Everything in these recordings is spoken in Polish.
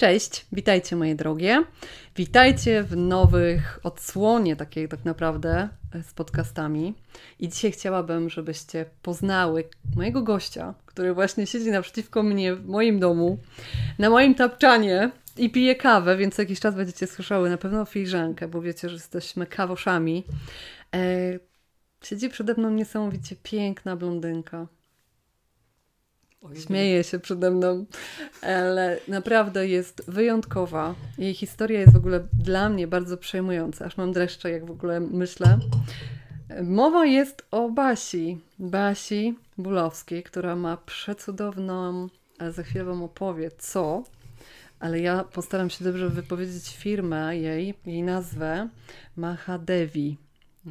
Cześć, witajcie moje drogie. Witajcie w nowych odsłonie takiej tak naprawdę e, z podcastami. I dzisiaj chciałabym, żebyście poznały mojego gościa, który właśnie siedzi naprzeciwko mnie w moim domu, na moim tapczanie i pije kawę, więc jakiś czas będziecie słyszały na pewno filiżankę, bo wiecie, że jesteśmy kawoszami. E, siedzi przede mną niesamowicie piękna blondynka Śmieje się przede mną, ale naprawdę jest wyjątkowa. Jej historia jest w ogóle dla mnie bardzo przejmująca, aż mam dreszcze, jak w ogóle myślę. Mowa jest o Basi, Basi Bulowskiej, która ma przecudowną, ale za chwilę Wam opowie co, ale ja postaram się dobrze wypowiedzieć firmę jej, jej nazwę, Mahadevi.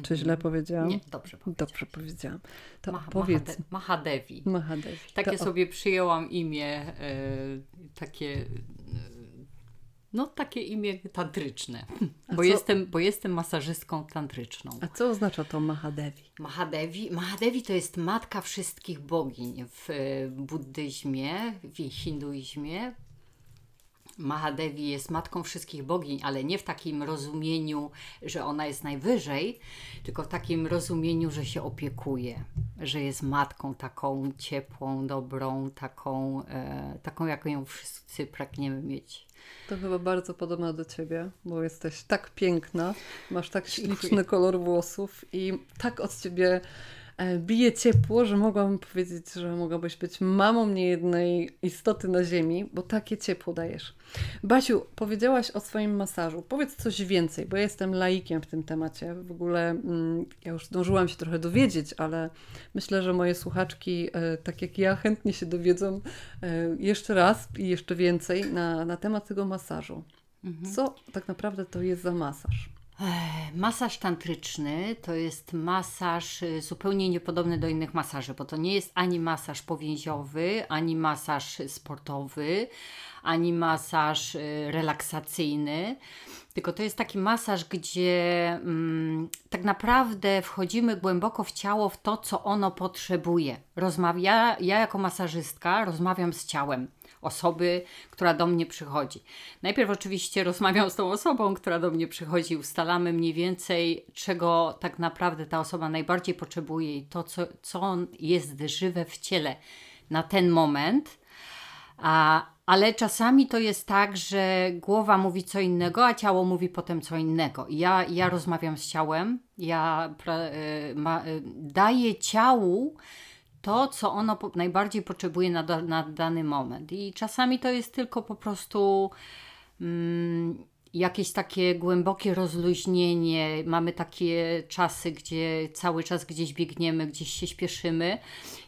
Czy źle mhm. powiedziałam? Nie, dobrze powiedziałam. Dobrze powiedziałam. To Mah powiedz. Mahadevi. Mahadevi. Takie to... sobie przyjęłam imię, y, takie, y, no takie imię tantryczne, bo jestem, bo jestem masażystką tantryczną. A co oznacza to Mahadevi? Mahadevi, Mahadevi to jest matka wszystkich bogiń w e, buddyzmie, w hinduizmie, Mahadevi jest matką wszystkich bogiń, ale nie w takim rozumieniu, że ona jest najwyżej, tylko w takim rozumieniu, że się opiekuje, że jest matką taką ciepłą, dobrą, taką, e, taką jaką ją wszyscy pragniemy mieć. To chyba bardzo podobna do ciebie, bo jesteś tak piękna, masz tak śliczny kolor włosów i tak od ciebie bije ciepło, że mogłabym powiedzieć, że mogłabyś być mamą niejednej istoty na ziemi, bo takie ciepło dajesz. Basiu, powiedziałaś o swoim masażu. Powiedz coś więcej, bo ja jestem laikiem w tym temacie. W ogóle mm, ja już zdążyłam się trochę dowiedzieć, ale myślę, że moje słuchaczki, e, tak jak ja, chętnie się dowiedzą e, jeszcze raz i jeszcze więcej na, na temat tego masażu. Mhm. Co tak naprawdę to jest za masaż? Masaż tantryczny to jest masaż y, zupełnie niepodobny do innych masaży, bo to nie jest ani masaż powięziowy, ani masaż sportowy, ani masaż y, relaksacyjny, tylko to jest taki masaż, gdzie mm, tak naprawdę wchodzimy głęboko w ciało, w to, co ono potrzebuje. Rozmawia, ja jako masażystka rozmawiam z ciałem osoby, która do mnie przychodzi. Najpierw oczywiście rozmawiam z tą osobą, która do mnie przychodzi, ustalamy mniej więcej, czego tak naprawdę ta osoba najbardziej potrzebuje i to, co, co jest żywe w ciele na ten moment. A, ale czasami to jest tak, że głowa mówi co innego, a ciało mówi potem co innego. ja, ja rozmawiam z ciałem, ja pra, y, ma, y, daję ciału to, co ono po, najbardziej potrzebuje na, na dany moment. I czasami to jest tylko po prostu mm, jakieś takie głębokie rozluźnienie. Mamy takie czasy, gdzie cały czas gdzieś biegniemy, gdzieś się śpieszymy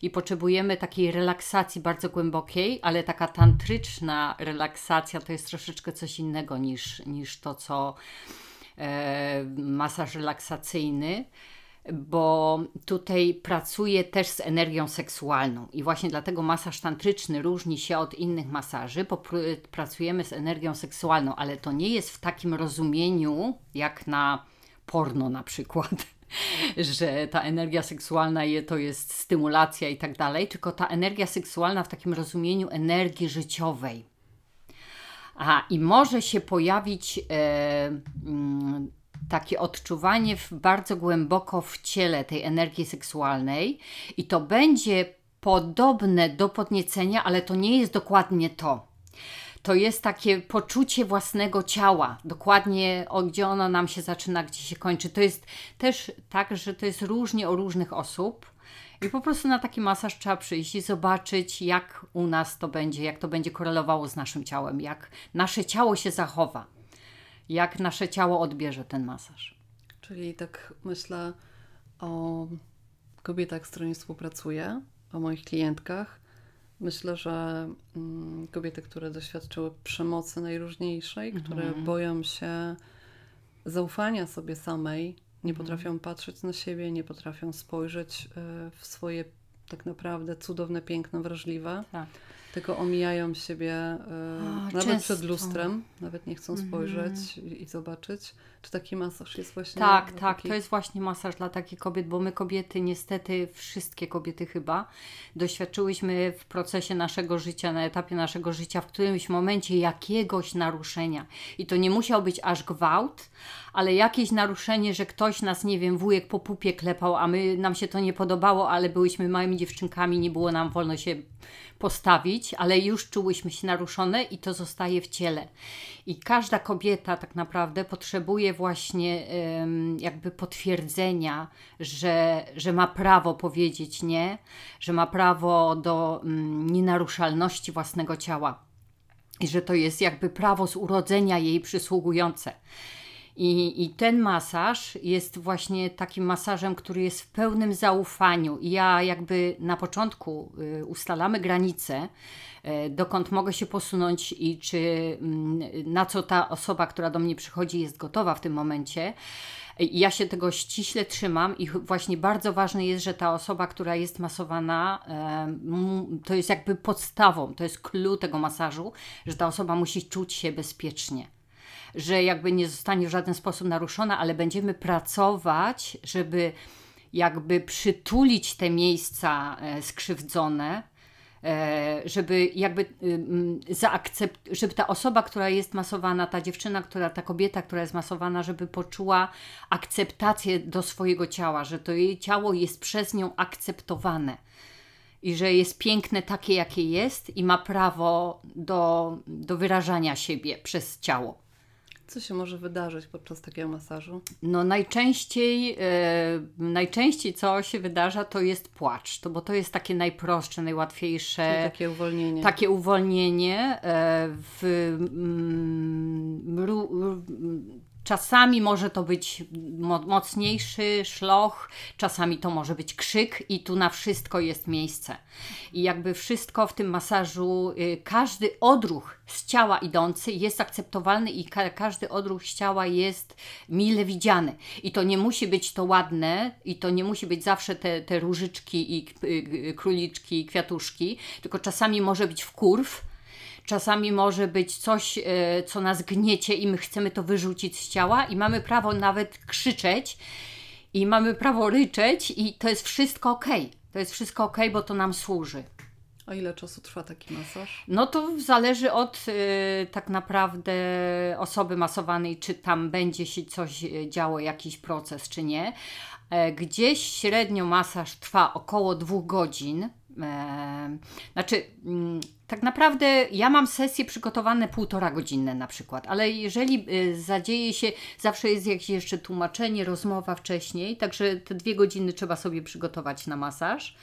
i potrzebujemy takiej relaksacji bardzo głębokiej, ale taka tantryczna relaksacja to jest troszeczkę coś innego niż, niż to, co e, masaż relaksacyjny bo tutaj pracuje też z energią seksualną i właśnie dlatego masaż tantryczny różni się od innych masaży, bo pr pracujemy z energią seksualną, ale to nie jest w takim rozumieniu jak na porno na przykład. że ta energia seksualna je, to jest stymulacja i tak dalej, tylko ta energia seksualna w takim rozumieniu energii życiowej. A i może się pojawić e, mm, takie odczuwanie w, bardzo głęboko w ciele tej energii seksualnej i to będzie podobne do podniecenia, ale to nie jest dokładnie to. To jest takie poczucie własnego ciała, dokładnie o, gdzie ono nam się zaczyna, gdzie się kończy. To jest też tak, że to jest różnie u różnych osób. I po prostu na taki masaż trzeba przyjść i zobaczyć, jak u nas to będzie, jak to będzie korelowało z naszym ciałem, jak nasze ciało się zachowa jak nasze ciało odbierze ten masaż. Czyli tak myślę o kobietach, z którymi współpracuję, o moich klientkach. Myślę, że mm, kobiety, które doświadczyły przemocy najróżniejszej, mhm. które boją się zaufania sobie samej, nie mhm. potrafią patrzeć na siebie, nie potrafią spojrzeć y, w swoje tak naprawdę cudowne, piękne, wrażliwe. Tak Tylko omijają siebie A, nawet często. przed lustrem, nawet nie chcą spojrzeć mm. i, i, zobaczyć. Czy taki masaż jest właśnie. Tak, tak, taki... to jest właśnie masaż dla takich kobiet, bo my kobiety, niestety, wszystkie kobiety chyba, doświadczyłyśmy w procesie naszego życia, na etapie naszego życia, w którymś momencie jakiegoś naruszenia. I to nie musiał być aż gwałt, ale jakieś naruszenie, że ktoś nas, nie wiem, wujek po pupie klepał, a my nam się to nie podobało, ale byłyśmy małymi dziewczynkami, nie było nam wolno się postawić, ale już czułyśmy się naruszone i to zostaje w ciele. I każda kobieta tak naprawdę potrzebuje właśnie jakby potwierdzenia, że, że ma prawo powiedzieć nie, że ma prawo do um, nienaruszalności własnego ciała i że to jest jakby prawo z urodzenia jej przysługujące. I, I ten masaż jest właśnie takim masażem, który jest w pełnym zaufaniu. I ja jakby na początku y, ustalamy granice, y, dokąd mogę się posunąć i czy y, na co ta osoba, która do mnie przychodzi, jest gotowa w tym momencie. Ja się tego ściśle trzymam i właśnie bardzo ważne jest, że ta osoba, która jest masowana, to jest jakby podstawą, to jest clue tego masażu, że ta osoba musi czuć się bezpiecznie że jakby nie zostanie w żaden sposób naruszona, ale będziemy pracować, żeby jakby przytulić te miejsca e, skrzywdzone, e, żeby jakby zaakcept, żeby ta osoba, która jest masowana, ta dziewczyna, która, ta kobieta, która jest masowana, żeby poczuła akceptację do swojego ciała, że to jej ciało jest przez nią akceptowane i że jest piękne takie, jakie jest i ma prawo do, do wyrażania siebie przez ciało. Co się może wydarzyć podczas takiego masażu? No najczęściej, e, najczęściej co się wydarza to jest płacz, to, bo to jest takie najprostsze, najłatwiejsze. Czyli takie uwolnienie. Takie uwolnienie e, w, mm, Czasami może to być mocniejszy szloch, czasami to może być krzyk, i tu na wszystko jest miejsce. I jakby wszystko w tym masażu, y, każdy odruch z ciała idący jest akceptowalny i ka każdy odruch z ciała jest mile widziany. I to nie musi być to ładne, i to nie musi być zawsze te, te różyczki i y, króliczki i kwiatuszki, tylko czasami może być wkurw Czasami może być coś, e, co nas gniecie i my chcemy to wyrzucić z ciała i mamy prawo nawet krzyczeć i mamy prawo ryczeć i to jest wszystko ok. To jest wszystko ok, bo to nam służy. A ile czasu trwa taki masaż? No to zależy od y, tak naprawdę osoby masowanej, czy tam będzie się coś działo, jakiś proces, czy nie. E, gdzieś średnio masaż trwa około dwóch godzin. Znaczy, mm, tak naprawdę ja mam sesje przygotowane półtora godzinne na przykład, ale jeżeli y, zadzieje się, zawsze jest jakieś jeszcze tłumaczenie, rozmowa wcześniej, także te dwie godziny trzeba sobie przygotować na masaż.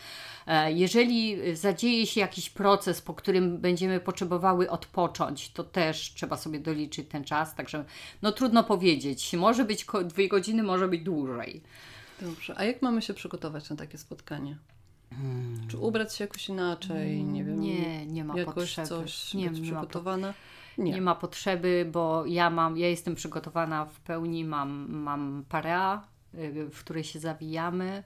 E, jeżeli zadzieje się jakiś proces, po którym będziemy potrzebowały odpocząć, to też trzeba sobie doliczyć ten czas, także no trudno powiedzieć. Może być dwie godziny, może być dłużej. Dobrze, a jak mamy się przygotować na takie spotkanie? Hmm. Czy ubrać się jakoś inaczej? Nie wiem. Nie, nie ma jakoś potrzeby. coś nie, być przygotowana? Nie. nie ma potrzeby, bo ja mam, ja jestem przygotowana w pełni, mam, mam parea, y, w której się zawijamy.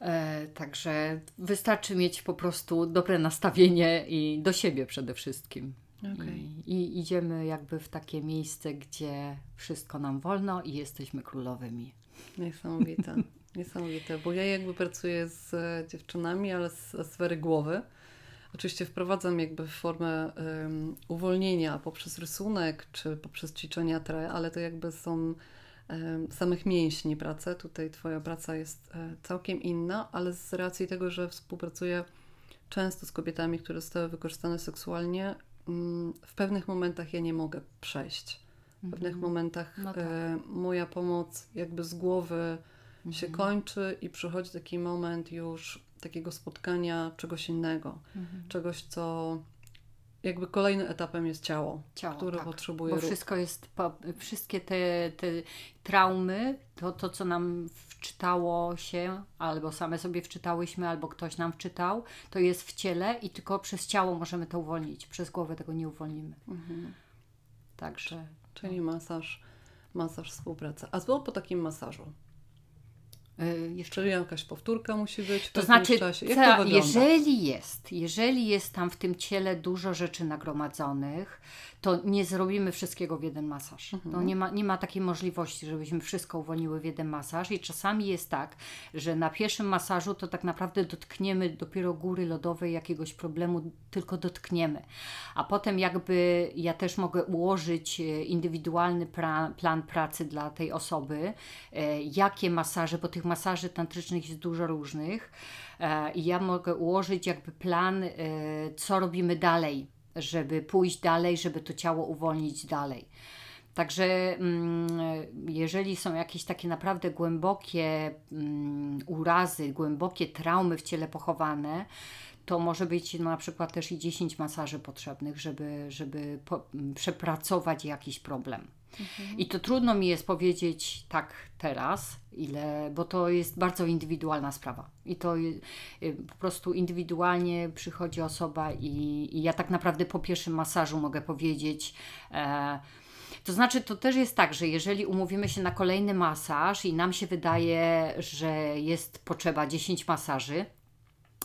E, także wystarczy mieć po prostu dobre nastawienie i do siebie przede wszystkim. Okay. I, I, idziemy jakby w takie miejsce, gdzie wszystko nam wolno i jesteśmy królowymi. Niesamowite. Niesamowite, bo ja jakby pracuję z dziewczynami, ale z sfery głowy. Oczywiście wprowadzam jakby formę um, uwolnienia poprzez rysunek czy poprzez ćwiczenia tre, ale to jakby są um, samych mięśni prace. Tutaj Twoja praca jest um, całkiem inna, ale z racji tego, że współpracuję często z kobietami, które zostały wykorzystane seksualnie, um, w pewnych momentach ja nie mogę przejść. W pewnych mm -hmm. momentach no tak. E, moja pomoc jakby z głowy mhm. się kończy i przychodzi taki moment już takiego spotkania czegoś innego, mhm. czegoś, co jakby kolejnym etapem jest ciało, ciało które tak. potrzebuje Bo wszystko jest, wszystkie te, te traumy, to, to co nam wczytało się, albo same sobie wczytałyśmy, albo ktoś nam wczytał, to jest w ciele i tylko przez ciało możemy to uwolnić. Przez głowę tego nie uwolnimy. Mhm. Także. Czyli masaż, masaż współpraca. A co po takim masażu? Y, jeszcze jakaś powtórka musi być. To znaczy, to jeżeli jest, jeżeli jest tam w tym ciele dużo rzeczy nagromadzonych, to nie zrobimy wszystkiego w jeden masaż. Mhm. To nie ma, nie ma takiej możliwości, żebyśmy wszystko uwolniły w jeden masaż. I czasami jest tak, że na pierwszym masażu to tak naprawdę dotkniemy dopiero góry lodowej jakiegoś problemu, tylko dotkniemy. A potem jakby ja też mogę ułożyć e, indywidualny pra, plan pracy dla tej osoby, e, jakie masaże, bo tych masaży tantrycznych jest dużo różnych. E, I ja mogę ułożyć jakby plan, co robimy dalej żeby pójść dalej, żeby to ciało uwolnić dalej. Także mm, jeżeli są jakieś takie naprawdę głębokie mm, urazy, głębokie traumy w ciele pochowane, to może być no, na przykład też i 10 masaży potrzebnych, żeby, żeby po, przepracować jakiś problem. I to trudno mi jest powiedzieć tak teraz, ile, bo to jest bardzo indywidualna sprawa. I to y, po prostu indywidualnie przychodzi osoba, i, i ja tak naprawdę po pierwszym masażu mogę powiedzieć. E, to znaczy, to też jest tak, że jeżeli umówimy się na kolejny masaż i nam się wydaje, że jest potrzeba 10 masaży,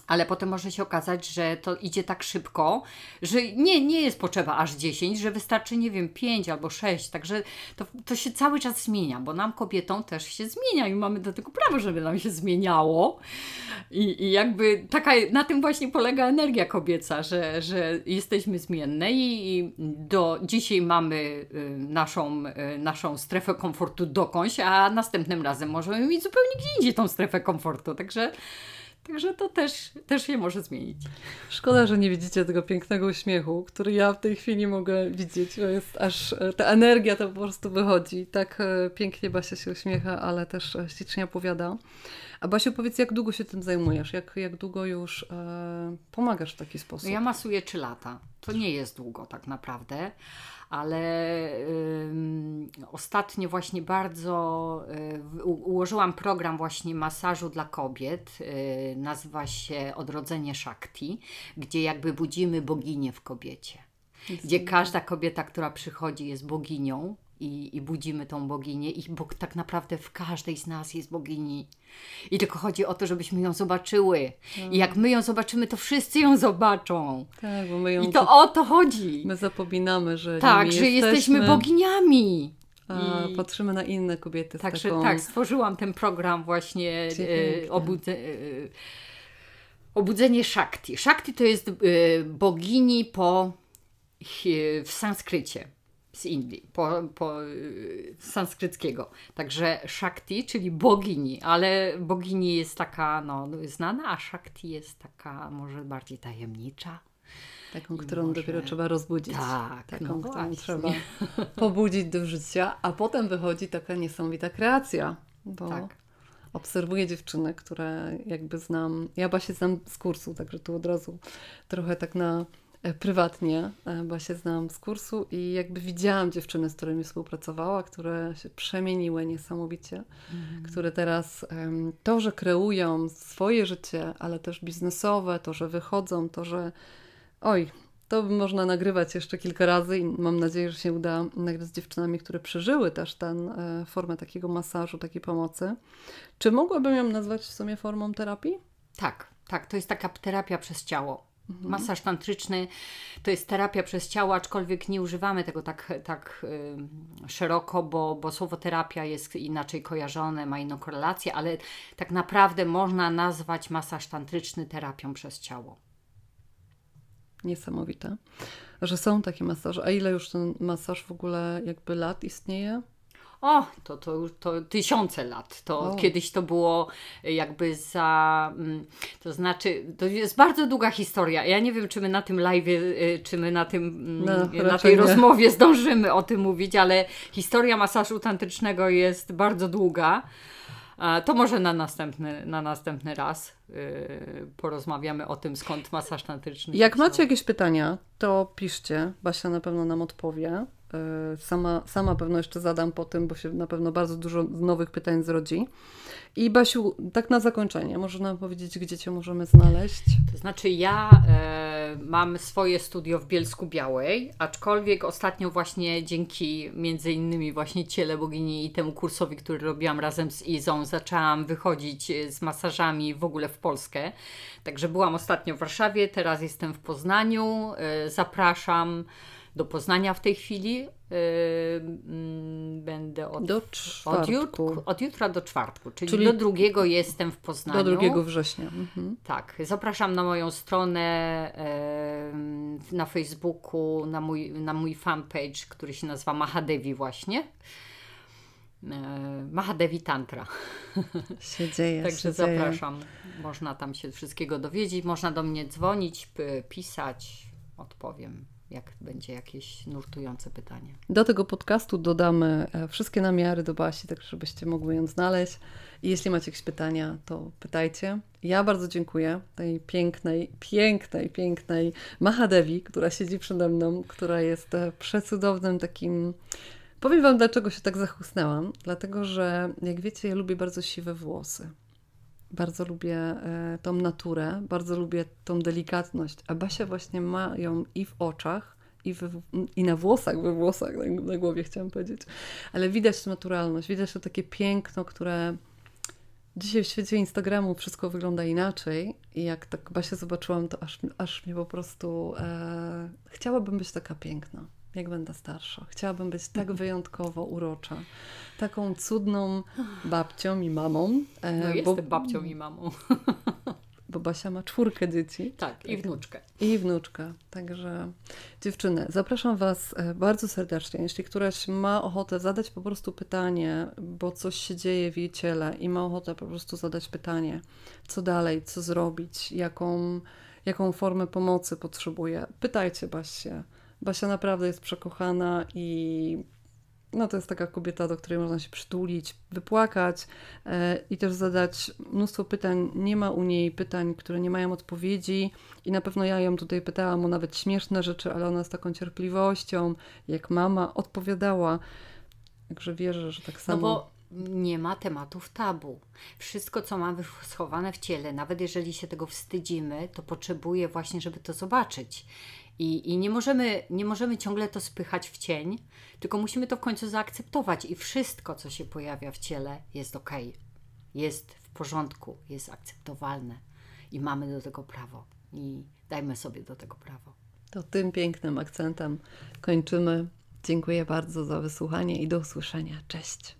ale potem może się okazać, że to idzie tak szybko, że nie, nie jest potrzeba aż 10, że wystarczy, nie wiem, 5 albo 6. Także to, to się cały czas zmienia, bo nam kobietom też się zmienia i mamy do tego prawo, żeby nam się zmieniało. I, i jakby taka, na tym właśnie polega energia kobieca, że, że jesteśmy zmienne i, i do dzisiaj mamy y, naszą, y, naszą strefę komfortu dokądś, a następnym razem możemy mieć zupełnie gdzie indziej tą strefę komfortu. Także Także to też, też się może zmienić. Szkoda, że nie widzicie tego pięknego uśmiechu, który ja w tej chwili mogę widzieć. To jest aż e, ta energia to po prostu wychodzi. Tak e, pięknie Basia się uśmiecha, ale też e, ślicznie opowiada. A Basiu, powiedz, jak długo się tym zajmujesz? Jak, jak długo już e, pomagasz w taki sposób? Ja masuję 3 lata. To nie jest długo tak naprawdę, ale ostatnio właśnie bardzo y, ułożyłam program właśnie masażu dla kobiet. Y, nazywa się Odrodzenie Shakti, gdzie jakby budzimy boginię w kobiecie. Gdzie każda kobieta, która przychodzi, jest boginią, i, i budzimy tą boginię, i bo tak naprawdę w każdej z nas jest bogini. I tylko chodzi o to, żebyśmy ją zobaczyły. I jak my ją zobaczymy, to wszyscy ją zobaczą. Tak, bo my ją I to o to chodzi. My zapominamy, że tak, że jesteśmy, jesteśmy boginiami. A I... patrzymy na inne kobiety. Także taką... tak, stworzyłam ten program właśnie e, obudze, e, Obudzenie Shakti. Shakti to jest e, bogini po w sanskrycie z Indii, po, po y, sanskryckiego. Także Shakti, czyli bogini, ale bogini jest taka no, znana, a Shakti jest taka może bardziej tajemnicza. Taką, którą może... dopiero trzeba rozbudzić. Tak, taką, no którą właśnie. trzeba pobudzić do życia, a potem wychodzi taka niesamowita kreacja. Bo tak. obserwuję dziewczyny, które jakby znam. Ja się znam z kursu, także tu od razu trochę tak na prywatnie, e, bo się znam z kursu i jakby widziałam dziewczyny, z którymi współpracowała, które się przemieniły niesamowicie, mm. które teraz to, że kreują swoje życie, ale też biznesowe, to, że wychodzą, to, że oj, to można nagrywać jeszcze kilka razy i mam nadzieję, że się uda nagrać z dziewczynami, które przeżyły też tę e, formę takiego masażu, takiej pomocy. Czy mogłabym ją nazwać w sumie formą terapii? Tak, tak, to jest taka terapia przez ciało. Mhm. Masaż tantryczny to jest terapia przez ciało, aczkolwiek nie używamy tego tak, tak y, szeroko, bo, bo słowo terapia jest inaczej kojarzone, ma inną korelację, ale tak naprawdę można nazwać masaż tantryczny terapią przez ciało. Niesamowite, że są takie masaże. A ile już ten masaż w ogóle jakby lat istnieje? O, to, to już to tysiące lat. To o. kiedyś to było jakby za. Mm, to znaczy, to jest bardzo długa historia. Ja nie wiem, czy my na tym live, y, czy my na tym mm, no, na tej nie. rozmowie zdążymy o tym mówić, ale historia masażu tantrycznego jest bardzo długa. To może na następny, na następny raz yy, porozmawiamy o tym, skąd masaż tantryczny. Jak macie jakieś pytania, to piszcie. Basia na pewno nam odpowie. E, sama, sama pewno jeszcze zadam po tym, bo się na pewno bardzo dużo nowych pytań zrodzi. I Basiu, tak na zakończenie, może nam powiedzieć, gdzie Cię możemy znaleźć? To znaczy ja e, mam swoje studio w Bielsku Białej, aczkolwiek ostatnio właśnie dzięki między innymi właśnie Ciele Bogini i temu kursowi, który robiłam razem z Izą, zaczęłam wychodzić z masażami w ogóle w Polskę. Także byłam ostatnio w Warszawie, teraz jestem w Poznaniu. E, zapraszam do Poznania w tej chwili. Yy, będę od, do czwartku. Od, od jutra do czwartku, czyli, czyli, do drugiego jestem w Poznaniu. Do 2 września. Mhm. Tak. Zapraszam na moją stronę na Facebooku, na mój, na mój fanpage, który się nazywa Mahadevi właśnie. Yy, Mahadevi Tantra. Się dzieje. Także się zapraszam. Dzieje. Można tam się wszystkiego dowiedzieć, można do mnie dzwonić, pisać, odpowiem jak będzie jakieś nurtujące pytanie. Do tego podcastu dodamy e, wszystkie namiary do Basi, tak żebyście mogły ją znaleźć. I jeśli macie jakieś pytania, to pytajcie. Ja bardzo dziękuję tej pięknej, pięknej, pięknej Mahadevi, która siedzi przede mną, która jest e, przecudownym takim... Powiem Wam, dlaczego się tak zachłysnęłam. Dlatego, że jak wiecie, ja lubię bardzo siwe włosy. Bardzo lubię e, tą naturę, bardzo lubię tą delikatność, a Basia właśnie ma ją i w oczach, i, w, i na włosach, we włosach, na, na, głowie chciałam powiedzieć, ale widać tę naturalność, widać to takie piękno, które dzisiaj w świecie Instagramu wszystko wygląda inaczej. I jak tak Basia zobaczyłam, to aż, aż mnie po prostu e, chciałabym być taka piękna jak będę starsza. Chciałabym być tak wyjątkowo urocza. Taką cudną babcią i mamą. E, no jestem bo, babcią i mamą. Bo Basia ma czwórkę dzieci. Tak, i wnuczkę. I wnuczkę. Także dziewczyny, zapraszam Was e, bardzo serdecznie. Jeśli któraś ma ochotę zadać po prostu pytanie, bo coś się dzieje w jej ciele i ma ochotę po prostu zadać pytanie, co dalej, co zrobić, jaką, jaką formę pomocy potrzebuje, pytajcie Basię Basia naprawdę jest przekochana i no to jest taka kobieta, do której można się przytulić, wypłakać e, i też zadać mnóstwo pytań. Nie ma u niej pytań, które nie mają odpowiedzi i na pewno ja ją tutaj pytałam o nawet śmieszne rzeczy, ale ona z taką cierpliwością, jak mama, odpowiadała. Także wierzę, że tak samo... No bo nie ma tematów tabu. Wszystko, co mamy schowane w ciele, nawet jeżeli się tego wstydzimy, to potrzebuje właśnie, żeby to zobaczyć. I, I nie, możemy, nie możemy ciągle to spychać w cień, tylko musimy to w końcu zaakceptować i wszystko, co się pojawia w ciele, jest ok, jest w porządku, jest akceptowalne i mamy do tego prawo. I dajmy sobie do tego prawo. To tym pięknym akcentem kończymy. Dziękuję bardzo za wysłuchanie i do usłyszenia. Cześć.